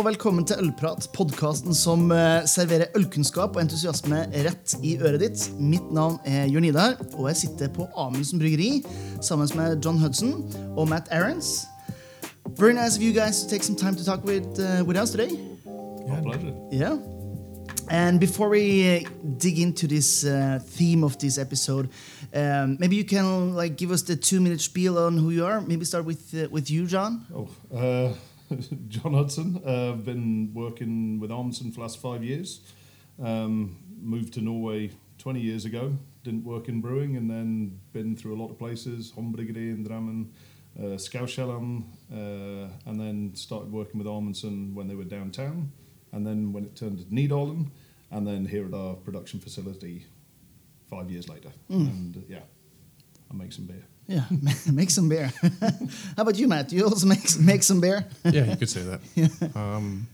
og velkommen til Ølprat, podkasten som eh, serverer ølkunnskap og entusiasme rett i øret ditt. Mitt navn er Jørn Idar, og jeg sitter på Amundsen bryggeri sammen med John Hudson og Matt Aarons. Very nice of you guys to take some time to talk with, uh, with us today. Yeah. pleasure. Yeah. And before we uh, dig into this uh, theme of this episode, um, maybe you can like give us the two-minute spiel on who you are. Maybe start with uh, with you, John. Oh, uh, John Hudson. Uh, I've been working with Amundsen for the last five years. Um, moved to Norway 20 years ago. Didn't work in brewing, and then been through a lot of places: in Drammen, uh, Schouskjelleren, uh, and then started working with Amundsen when they were downtown, and then when it turned to Nydalen, and then here at our production facility five years later. And uh, yeah, I make some beer. Yeah, make some beer. How about you, Matt? You also make make some beer. yeah, you could say that. um,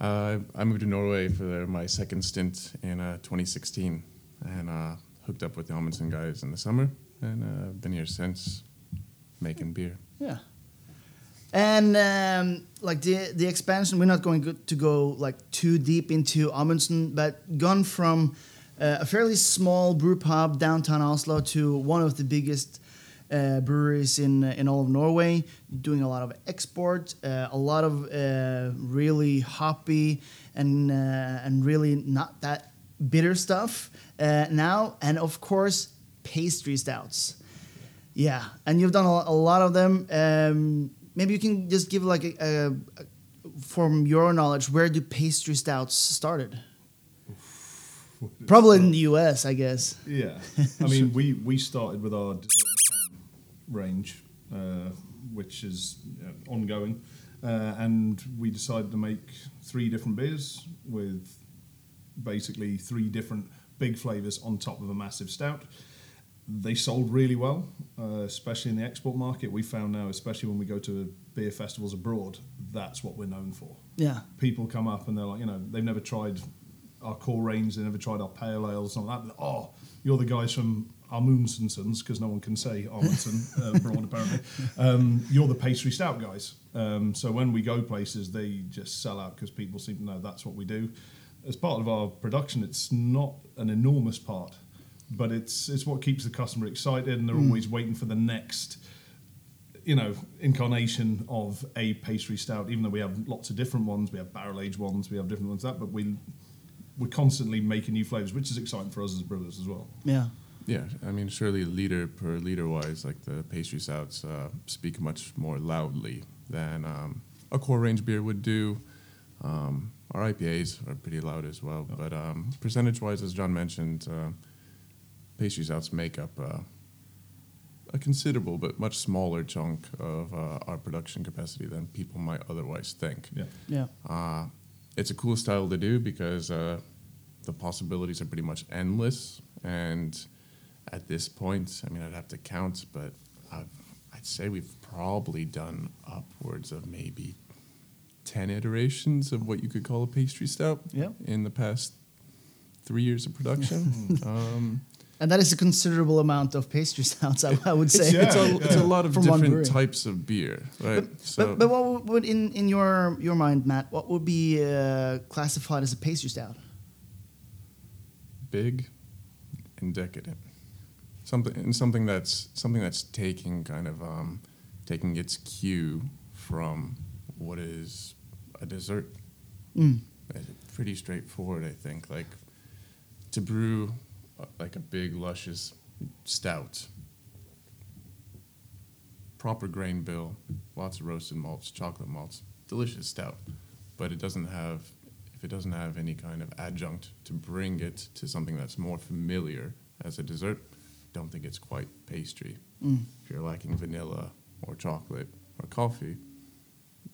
uh, I moved to Norway for my second stint in uh, 2016 and uh, hooked up with the Amundsen guys in the summer and uh, been here since making beer. Yeah. And um, like the the expansion, we're not going to go like too deep into Amundsen, but gone from uh, a fairly small brew pub downtown Oslo to one of the biggest uh, breweries in in all of Norway, doing a lot of export, uh, a lot of uh, really hoppy and uh, and really not that bitter stuff uh, now, and of course pastry stouts. Yeah, and you've done a, a lot of them. Um, maybe you can just give like a, a, from your knowledge, where do pastry stouts started? Probably in the U.S., I guess. Yeah, I mean, we we started with our dessert range, uh, which is uh, ongoing, uh, and we decided to make three different beers with basically three different big flavors on top of a massive stout. They sold really well, uh, especially in the export market. We found now, especially when we go to beer festivals abroad, that's what we're known for Yeah, people come up and they're like, you know, they've never tried our core range, they've never tried our pale ales, and all that. But, oh, you're the guys from Amundsensons, because no one can say Amundsen uh, abroad apparently. Um, you're the pastry stout guys. Um, so when we go places, they just sell out because people seem to know that's what we do. As part of our production, it's not an enormous part, but it's it's what keeps the customer excited, and they're always waiting for the next you know, incarnation of a pastry stout. Even though we have lots of different ones, we have barrel aged ones, we have different ones that, but we we're constantly making new flavors, which is exciting for us as brewers as well. yeah, Yeah, I mean, surely liter per liter wise, like the pastry stouts uh, speak much more loudly than um, a core range beer would do. Um, our IPAs are pretty loud as well, but um, percentage wise, as John mentioned, uh, pastry stouts make up uh, a considerable but much smaller chunk of uh, our production capacity than people might otherwise think. Yeah, yeah, Uh, it's a cool style to do because uh, the possibilities are pretty much endless. And at this point, I mean, I'd have to count, but I've, I'd say we've probably done upwards of maybe 10 iterations of what you could call a pastry stout yeah. in the past three years of production. um, And that is a considerable amount of pastry stouts, I, I would say. yeah. it's, a, it's a lot of From different types of beer, right? But, but what would in, in your your mind, Matt? What would be uh, classified as a pastry stout? big and decadent. Something and something that's something that's taking kind of um, taking its cue from what is a dessert. Mm. Pretty straightforward, I think. Like to brew uh, like a big luscious stout. Proper grain bill, lots of roasted malts, chocolate malts, delicious stout, but it doesn't have if it doesn't have any kind of adjunct to bring it to something that's more familiar as a dessert, don't think it's quite pastry. Mm. If you're lacking vanilla or chocolate or coffee,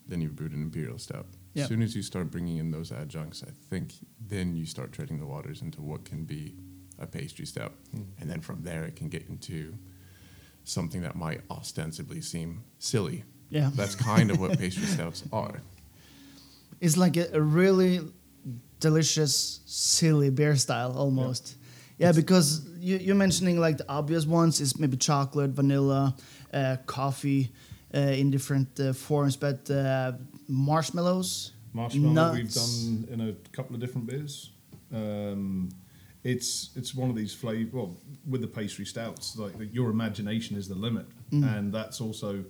then you've brewed an imperial stout. Yeah. As soon as you start bringing in those adjuncts, I think then you start treading the waters into what can be a pastry stout. And then from there, it can get into something that might ostensibly seem silly. Yeah. That's kind of what pastry stouts are. It's like a, a really delicious, silly beer style almost. Yeah, because you, you're mentioning like the obvious ones is maybe chocolate, vanilla, uh, coffee uh, in different uh, forms, but uh, marshmallows Marshmallow we've done in a couple of different beers. Um, it's it's one of these flavors. Well, with the pastry stouts, like your imagination is the limit, and that's also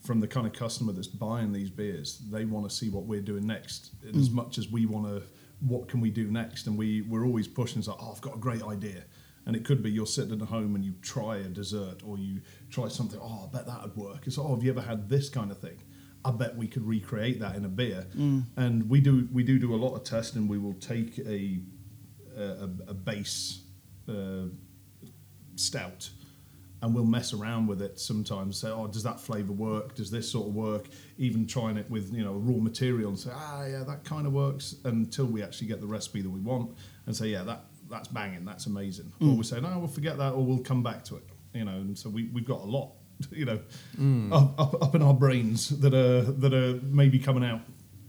from the kind of customer that's buying these beers. They want to see what we're doing next, and as much as we want to. What can we do next? And we we're always pushing. It's like, oh, I've got a great idea. And it could be you're sitting at home and you try a dessert or you try something. Oh, I bet that would work. It's oh, have you ever had this kind of thing? I bet we could recreate that in a beer. And we do we do do a lot of testing. We will take a a, a base uh, stout and we'll mess around with it sometimes. Say, oh, does that flavour work? Does this sort of work? Even trying it with you know raw material and say, ah, yeah, that kind of works. Until we actually get the recipe that we want and say, yeah, that that's banging, that's amazing. Mm. Or we say, no, we'll forget that, or we'll come back to it. You know, and so we we've got a lot, you know, mm. up, up up in our brains that are that are maybe coming out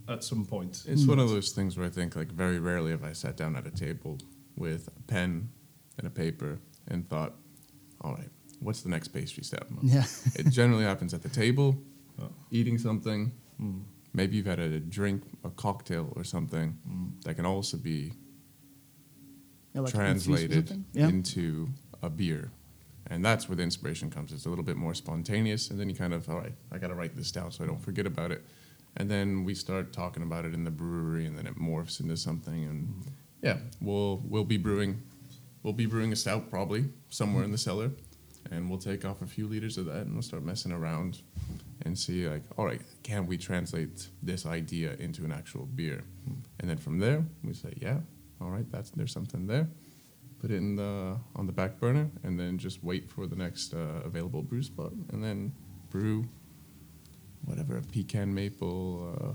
at some point. It's one of mm. those things where I think like very rarely have I sat down at a table with a pen and a paper and thought, all right, what's the next pastry step? Yeah. it generally happens at the table, Oh. eating something. Maybe you've had a drink, a cocktail or something that can also be Yeah, like translated? Yeah. into a beer. And that's where the inspiration comes. It's a little bit more spontaneous, and then you kind of, all right, I got to write this down so I don't forget about it. And then we start talking about it in the brewery, and then it morphs into something. And yeah, we'll we'll be brewing, we'll be brewing a stout probably somewhere in the cellar, and we'll take off a few liters of that, and we'll start messing around, and see like, all right, can we translate this idea into an actual beer? And then from there, we say, yeah, all right, that's there's something there put it in the on the back burner, and then just wait for the next uh, available brew spot, and then brew whatever a pecan maple uh,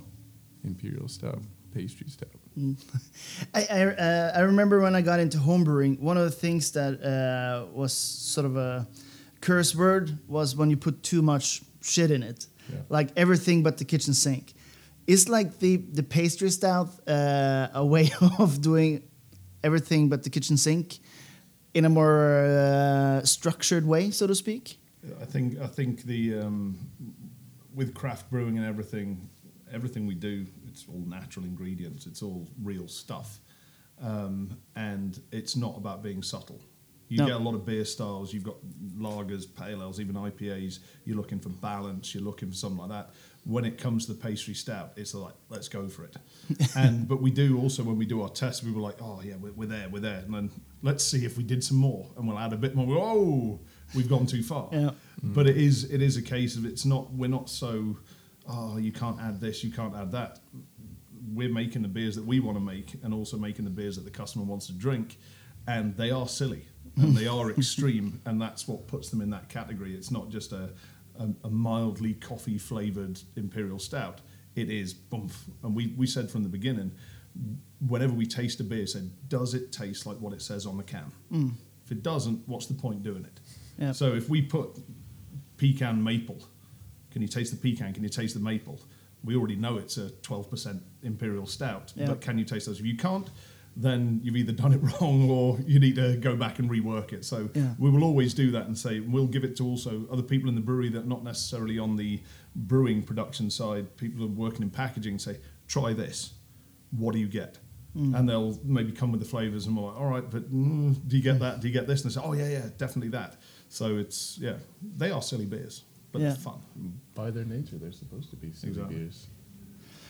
imperial stout, pastry stout. I I, uh, I remember when I got into homebrewing, one of the things that uh, was sort of a curse word was when you put too much shit in it, Yeah. like everything but the kitchen sink. Is like the the pastry stout uh, a way of doing everything but the kitchen sink in a more uh, structured way, so to speak? I think I think the um, with craft brewing and everything, everything we do, it's all natural ingredients. It's all real stuff, um, and it's not about being subtle. You No. get a lot of beer styles. You've got lagers, pale ales, even IPAs. You're looking for balance. You're looking for something like that. When it comes to the pastry stout, it's like let's go for it. and but we do also when we do our tests, we were like, oh yeah, we're, we're there, we're there, and then let's see if we did some more, and we'll add a bit more. Oh, we've gone too far. Yeah. But it is it is a case of it's not we're not so oh you can't add this you can't add that. We're making the beers that we want to make and also making the beers that the customer wants to drink, and they are silly and they are extreme, and that's what puts them in that category. It's not just a a, a mildly coffee flavored imperial stout. It is boom, and we we said from the beginning. Whenever we taste a beer, said, does it taste like what it says on the can? Mm. If it doesn't, what's the point doing it? Yeah. So if we put pecan maple, can you taste the pecan? Can you taste the maple? We already know it's a 12% imperial stout, Yeah. but can you taste those? If you can't, then you've either done it wrong or you need to go back and rework it. So Yeah. we will always do that and say we'll give it to also other people in the brewery that are not necessarily on the brewing production side, people who are working in packaging, say, try this. What do you get? Mm. And they'll maybe come with the flavors and we're like, all right, but mm, do you get that? Do you get this? And they say, oh, yeah, yeah, definitely that. So it's, yeah, they are silly beers, but Yeah. they're fun. By their nature, they're supposed to be silly Exactly. beers.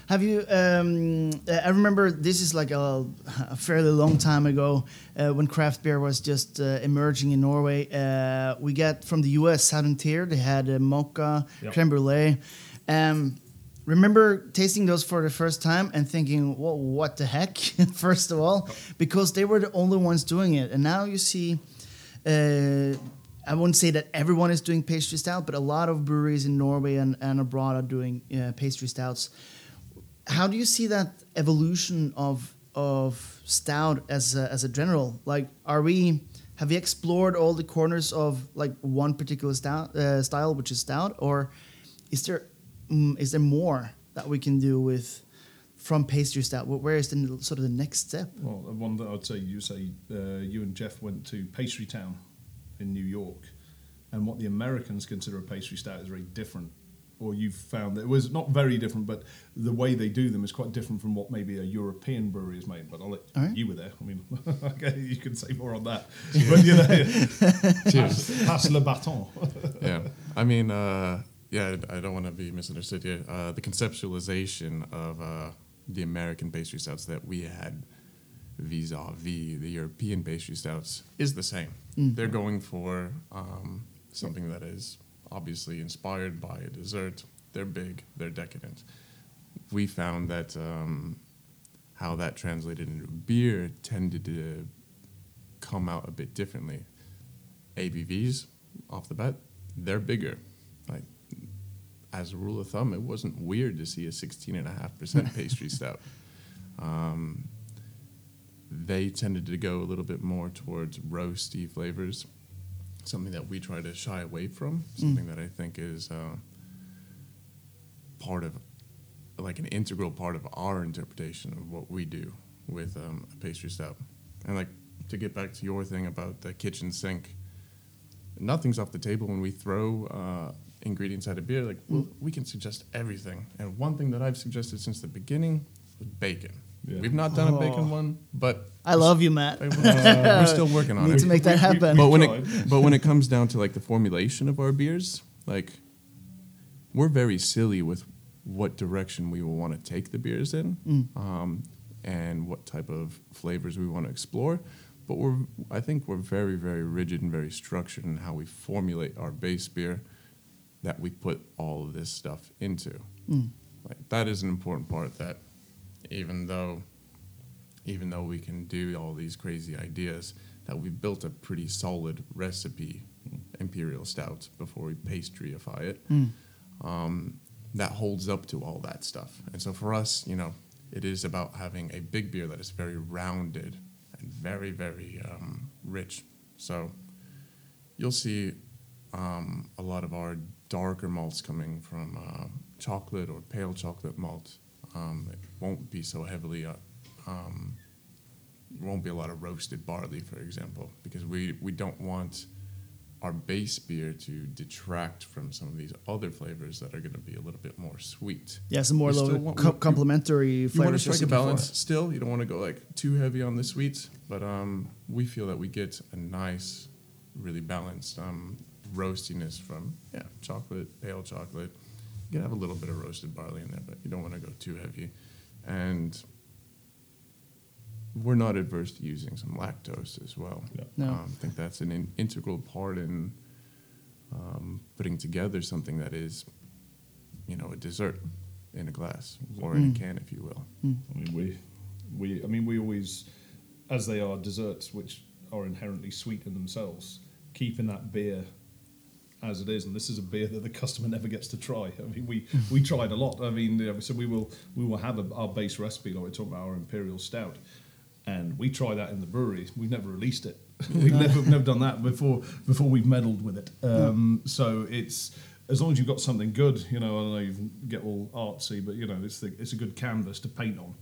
Have you? Um, uh, I remember this is like a, a fairly long time ago uh, when craft beer was just uh, emerging in Norway. Uh, we got from the U.S. Southern Tier. They had uh, mocha, Yep. creme brulee. Um, remember tasting those for the first time and thinking, "Well, what the heck?" first of all, because they were the only ones doing it, and now you see. I wouldn't say that everyone is doing pastry stout, but a lot of breweries in Norway and, and abroad are doing uh, pastry stouts. How do you see that evolution of of stout as a, as a general? Like are we have we explored all the corners of like one particular stout uh, style which is stout? Or is there mm, is there more that we can do with from pastry stout? Where is the sort of the next step? Well, one that I'd say you say uh, you and Jeff went to Pastry Town in New York, and what the Americans consider a pastry stout is very different or you've found that it was not very different, but the way they do them is quite different from what maybe a European brewery is made. But I'll let All right. you were there. I mean, okay, you can say more on that. But you know, pass, pass le baton. yeah. I mean, uh, yeah, I don't want to be misunderstood here. Uh, the conceptualization of uh, the American pastry stouts that we had vis-a-vis the European pastry stouts is the same. They're going for um, something that is obviously inspired by a dessert. They're big, they're decadent. We found that um, how that translated into beer tended to come out a bit differently. ABVs off the bat, they're bigger. Like as a rule of thumb, it wasn't weird to see a 16.5% pastry stout. Um, they tended to go a little bit more towards roasty flavors, something that we try to shy away from, something that I think is uh, part of, like an integral part of our interpretation of what we do with um, a pastry stout. And like to get back to your thing about the kitchen sink, nothing's off the table when we throw uh, ingredients at a beer. Like well, we can suggest everything. And one thing that I've suggested since the beginning was bacon. Yeah. We've not done a Oh. bacon one, but I love you, Matt. uh, we're still working on Need it. to make that We- we- happen. But when it but when it comes down to like the formulation of our beers, like we're very silly with what direction we will want to take the beers in, um, and what type of flavors we want to explore. But we're I think we're very very rigid and very structured in how we formulate our base beer that we put all of this stuff into. Like that is an important part that even though even though we can do all these crazy ideas, that we've built a pretty solid recipe, imperial stout, before we pastryify it. Um, that holds up to all that stuff. And so for us, you know, it is about having a big beer that is very rounded and very, very um, rich. So you'll see um, a lot of our darker malts coming from uh, chocolate or pale chocolate malt. Um, it won't be so heavily, uh, um, won't be a lot of roasted barley, for example, because we, we don't want our base beer to detract from some of these other flavors that are going to be a little bit more sweet. Yeah, some more little want- co- you- complementary You want to flavors. strike a for. balance still. You don't want to go like too heavy on the sweets, but um, we feel that we get a nice, really balanced um, roastiness from yeah chocolate, pale chocolate. You can have a little bit of roasted barley in there, but you don't want to go too heavy. And we're not adverse to using some lactose as well. Yeah. No. Um, I think that's an in- integral part in um, putting together something that is, you know, a dessert in a glass or in a can, if you will. I mean, we, we, I mean, we always, as they are desserts, which are inherently sweet in themselves, keeping that beer as it is, and this is a beer that the customer never gets to try. I mean, we we tried a lot. I mean, you know, so we will we will have a, our base recipe, like we're talking about our imperial stout, and we try that in the brewery. We've never released it. we've never never done that before before we've meddled with it. Um, so it's as long as you've got something good, you know, I don't know you get all artsy, but you know, it's the, it's a good canvas to paint on.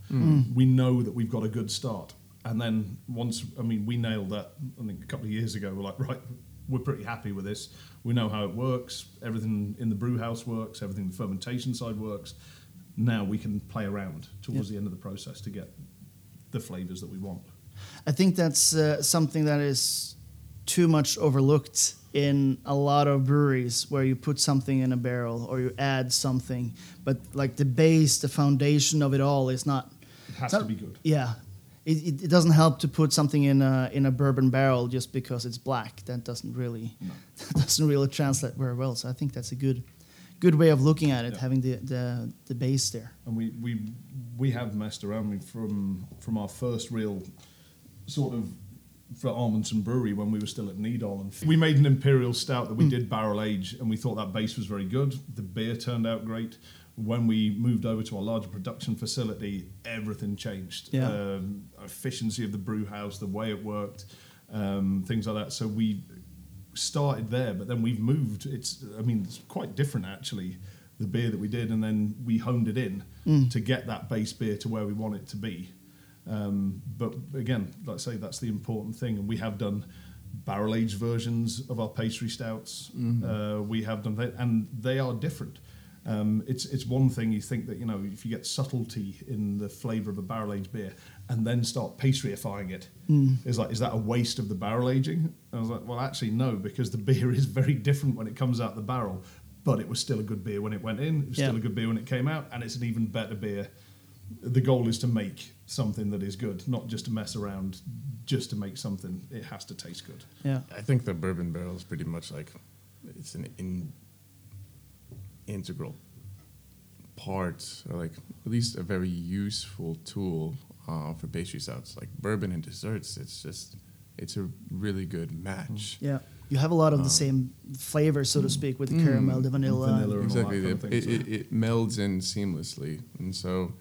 We know that we've got a good start, and then once, I mean, we nailed that. I think a couple of years ago, we're like, right, we're pretty happy with this. We know how it works. Everything in the brew house works. Everything the fermentation side works. Now we can play around towards the end of the process to get the flavors that we want. I think that's uh, something that is too much overlooked in a lot of breweries where you put something in a barrel or you add something, but like the base, the foundation of it all is not. It has it's to be good. Yeah. It, it, it doesn't help to put something in a in a bourbon barrel just because it's black. That doesn't really that doesn't really translate very well. So I think that's a good good way of looking at it, Yeah. having the, the the base there. and we we we have messed around from from our first real sort of for Amundsen Brewery when we were still at Needle and we made an imperial stout that we hmm. did barrel age and we thought that base was very good. The beer turned out great. When we moved over to our larger production facility, everything changed. Yeah. Um, efficiency of the brew house, the way it worked, um, things like that. So we started there, but then we've moved. It's, I mean, it's quite different actually. The beer that we did, and then we honed it in to get that base beer to where we want it to be. Um, but again, like I say, that's the important thing, and we have done barrel aged versions of our pastry stouts. Uh, we have done that, and they are different. Um, it's it's one thing you think that you know if you get subtlety in the flavour of a barrel aged beer and then start pastryifying it, is like is that a waste of the barrel aging? I was like, well, actually no, because the beer is very different when it comes out the barrel, but it was still a good beer when it went in. It was Yeah. still a good beer when it came out, and it's an even better beer. The goal is to make something that is good, not just to mess around, just to make something. It has to taste good. Yeah. I think the bourbon barrel is pretty much like it's an in, integral part, or like at least a very useful tool uh, for pastry stouts. Like bourbon and desserts, it's just it's a really good match. Yeah. You have a lot of the same flavors, so to speak, with the caramel, the vanilla. Vanilla. and all Exactly, that it, it, it, it melds in seamlessly, and so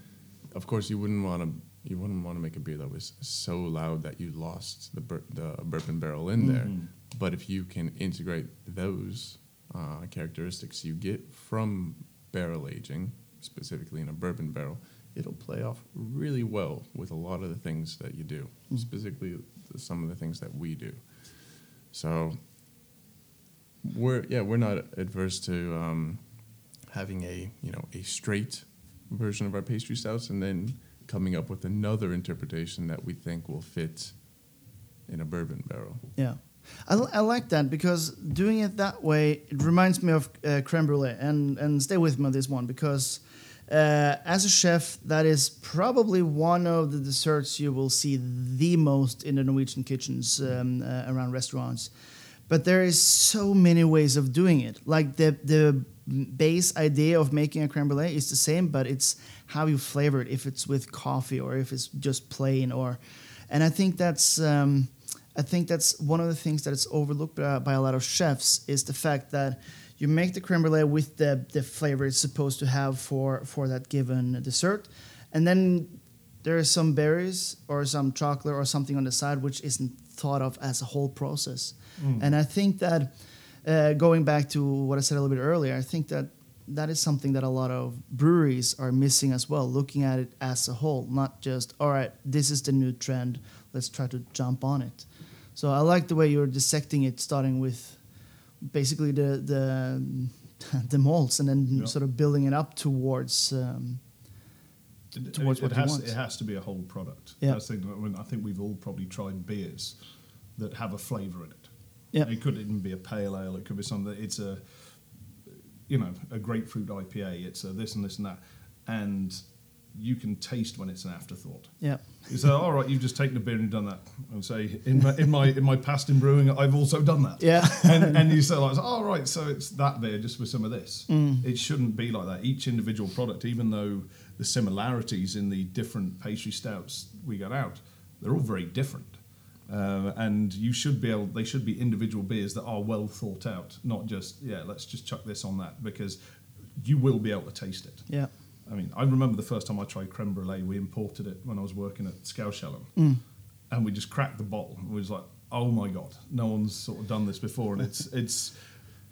of course you wouldn't want to you wouldn't want to make a beer that was so loud that you lost the bur- the bourbon barrel in there. Mhm. But if you can integrate those uh, characteristics you get from barrel aging, specifically in a bourbon barrel, it'll play off really well with a lot of the things that you do, specifically the, some of the things that we do. So we're yeah we're not adverse to um, having a you know a straight version of our pastry stouts and then coming up with another interpretation that we think will fit in a bourbon barrel. Yeah. I, I like that because doing it that way, it reminds me of uh, creme brulee. And, and stay with me on this one because uh, as a chef, that is probably one of the desserts you will see the most in the Norwegian kitchens um, uh, around restaurants. But there is so many ways of doing it. Like the, the base idea of making a creme brulee is the same, but it's how you flavor it, if it's with coffee or if it's just plain or... And I think that's... Um, I think that's one of the things that is overlooked by, by a lot of chefs is the fact that you make the creme brulee with the, the flavor it's supposed to have for, for that given dessert, and then there is some berries or some chocolate or something on the side which isn't thought of as a whole process. And I think that uh, going back to what I said a little bit earlier, I think that that is something that a lot of breweries are missing as well, looking at it as a whole, not just, all right, this is the new trend, let's try to jump on it. So I like the way you're dissecting it, starting with basically the the, the malts and then Yeah. sort of building it up towards. Um, It- towards it, what it you has want. it has to be a whole product. Yeah. That's the thing. I, mean, I think we've all probably tried beers that have a flavour in it. Yeah. It could even be a pale ale. It could be something. It's a you know a grapefruit IPA. It's a this and this and that, and you can taste when it's an afterthought. yeah, You say, all right, you've just taken a beer and done that. And say, in my in my in my past in brewing, I've also done that. Yeah. and, and you say like, oh right, so it's that beer just with some of this. It shouldn't be like that. Each individual product, even though the similarities in the different pastry stouts we got out, they're all very different. Uh, and you should be able. They should be individual beers that are well thought out, not just yeah. Let's just chuck this on that because you will be able to taste it. yeah, I mean, I remember the first time I tried creme brulee. We imported it when I was working at Schouskjelleren, and we just cracked the bottle. And we was like, "Oh my god, no one's sort of done this before." And it's it's,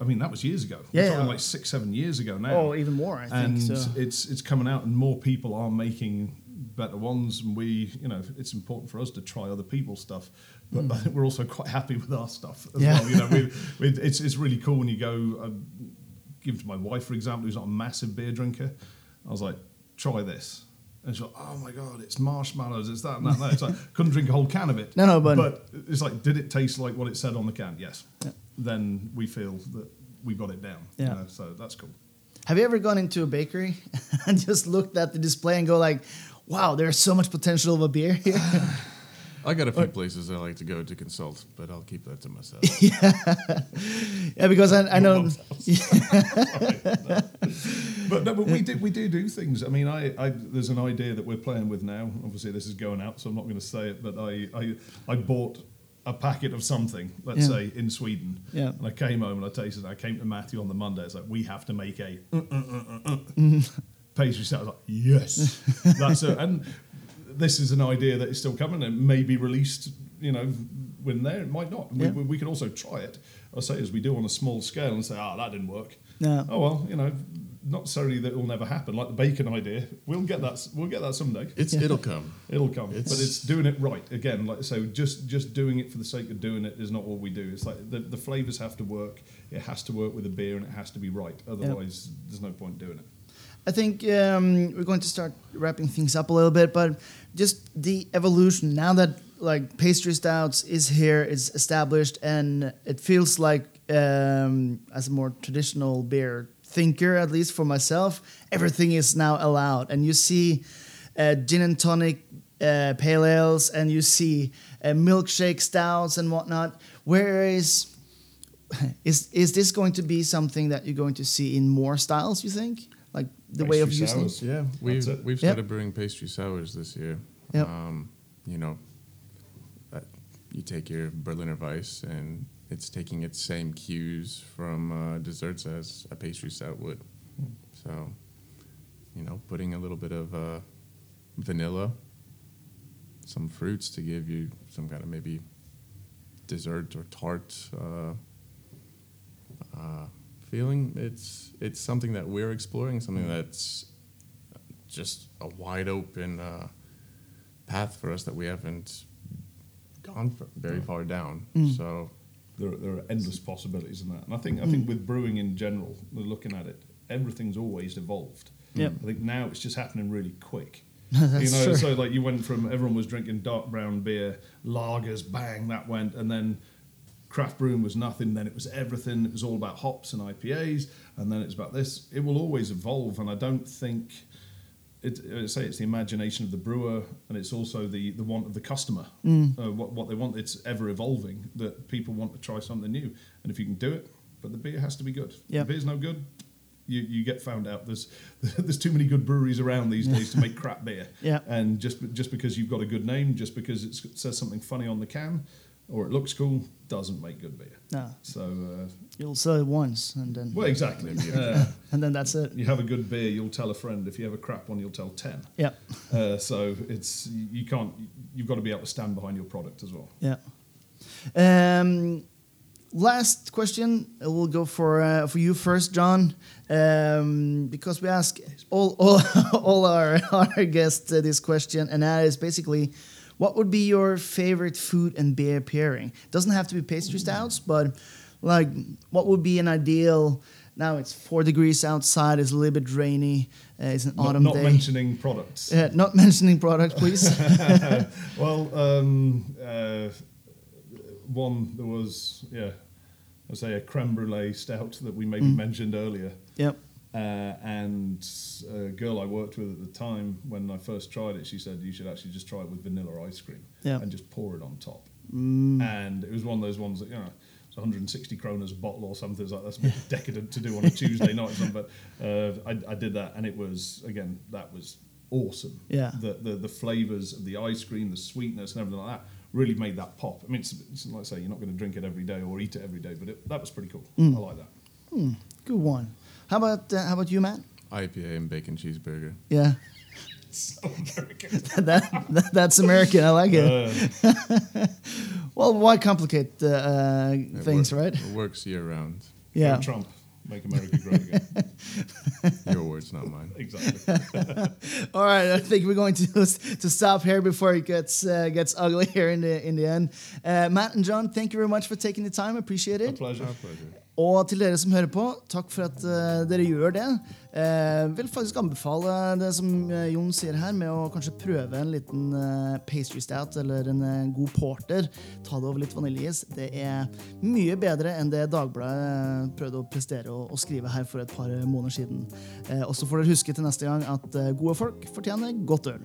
I mean, that was years ago. Yeah, We're talking yeah. like six, seven years ago now. Oh, even more, I think, And so. it's it's coming out, and more people are making better ones. And we, you know, it's important for us to try other people's stuff, but think we're also quite happy with our stuff as. Yeah. well. You know, we, we, it's it's really cool when you go. Uh, give to my wife, for example, who's not a massive beer drinker. I was like, try this. And she's like, oh my God, it's marshmallows, it's that and that and that. It's like, couldn't drink a whole can of it. No, no, but- But it's like, did it taste like what it said on the can? Yes. Yeah. Then we feel that we got it down. you Yeah. know, so that's cool. Have you ever gone into a bakery and just looked at the display and go like, "Wow, there's so much potential of a beer here"? I got a few places I like to go to consult, but I'll keep that to myself. yeah, yeah, because I, I know. But no, but we do we do do things. I mean, I, I there's an idea that we're playing with now. Obviously, this is going out, so I'm not going to say it. But I I, I bought a packet of something, let's Yeah. say in Sweden. Yeah. And I came home and I tasted. it. I came to Matthew on the Monday. It's like we have to make a uh, uh, uh, pastry salad. I was like, yes, that's it. And this is an idea that is still coming and may be released. You know, when there, it might not. We, Yeah. we, we could also try it. I say as we do on a small scale and say, ah, that didn't work. No. Oh well, you know, not necessarily that it will never happen. Like the bacon idea, we'll get that. We'll get that someday. It's it'll come. It'll come, It's- but it's doing it right again. Like so, just just doing it for the sake of doing it is not what we do. It's like the, the flavors have to work. It has to work with the beer, and it has to be right. Otherwise, there's no point doing it. I think um, we're going to start wrapping things up a little bit, but just the evolution now that like pastry stouts is here, it's established, and it feels like um, as a more traditional beer thinker, at least for myself, everything is now allowed, and you see uh, gin and tonic uh, pale ales, and you see uh, milkshake stouts and whatnot. Whereas is is this going to be something that you're going to see in more styles? You think, like the way of Pastry using? sours. Yeah, we've it. we've Yep. started brewing pastry sours this year. Yep. Um, you know, that you take your Berliner Weisse and it's taking its same cues from uh, desserts as a pastry stout would. So, you know, putting a little bit of uh, vanilla, some fruits to give you some kind of maybe dessert or tart uh, uh, feeling. It's it's something that we're exploring, something that's just a wide open uh, path for us that we haven't gone f- very far down. Mm. So There, there are endless possibilities in that, and I think I think Mm. with brewing in general, we're looking at it. Everything's always evolved. Yep. I think now it's just happening really quick. That's you know, true. so like you went from everyone was drinking dark brown beer, lagers, bang, that went, and then craft brewing was nothing. Then it was everything. It was all about hops and IPAs, and then it's about this. It will always evolve, and I don't think. It, I say it's the imagination of the brewer, and it's also the, the want of the customer. Mm. Uh, what what they want, it's ever evolving. That people want to try something new, and if you can do it, but the beer has to be good. Yep. If the beer's no good, you, you get found out. There's there's too many good breweries around these days to make crap beer. Yeah. And just just because you've got a good name, just because it says something funny on the can, or it looks cool, doesn't make good beer. No, So uh, you'll sell it once, and then well, exactly. Uh, and then that's it. you have a good beer, you'll tell a friend. If you have a crap one, you'll tell ten. Yeah, Uh, so it's you can't. You've got to be able to stand behind your product as well. yeah. Um, last question. We'll go for uh, for you first, John, um, because we ask all all, all our our guests uh, this question, and that is basically. What would be your favorite food and beer pairing? Doesn't have to be pastry stouts, but like, what would be an ideal? Now it's four degrees outside. It's a little bit rainy. Uh, it's an Not, autumn not day. mentioning products. Uh, not mentioning product, please. well, um, uh, one there was yeah, I say a creme brulee stout that we maybe mentioned earlier, yep. Uh, and a girl I worked with at the time when I first tried it, she said you should actually just try it with vanilla ice cream Yeah. and just pour it on top. Mm. And it was one of those ones that you know. It's 160 kroners a bottle or something. It's like that's a bit decadent to do on a Tuesday night or. But uh, I, I did that, and it was again that was awesome. Yeah. The the, the flavors of the ice cream, the sweetness, and everything like that really made that pop. I mean, it's, it's like I say, you're not going to drink it every day or eat it every day, but it, that was pretty cool. Mm. I like that. Good one. How about uh, how about you, Matt? IPA and bacon cheeseburger. Yeah, So American. that, that that's American. I like it. Uh, Well, why complicate uh, uh, things, work- right? It works year round. Yeah. go Trump, make America great again. Your words, not mine. exactly. All right, I think we're going to to stop here before it gets uh, gets ugly here in the in the end. Uh, Matt and John, thank you very much for taking the time. I appreciate A it. pleasure. Our pleasure. Og til dere som hører på, takk for at uh, dere gjør det. Uh, vil faktisk anbefale det som eh, Jon sier her, med å kanskje prøve en liten uh, pastry stout eller en uh, god porter. Ta det over litt vaniljeis. Det er mye bedre enn det Dagbladet eh, prøvde å prestere og, og skrive her for et par måneder siden. Eh, og så får dere huske til neste gang at eh, gode folk fortjener godt øl.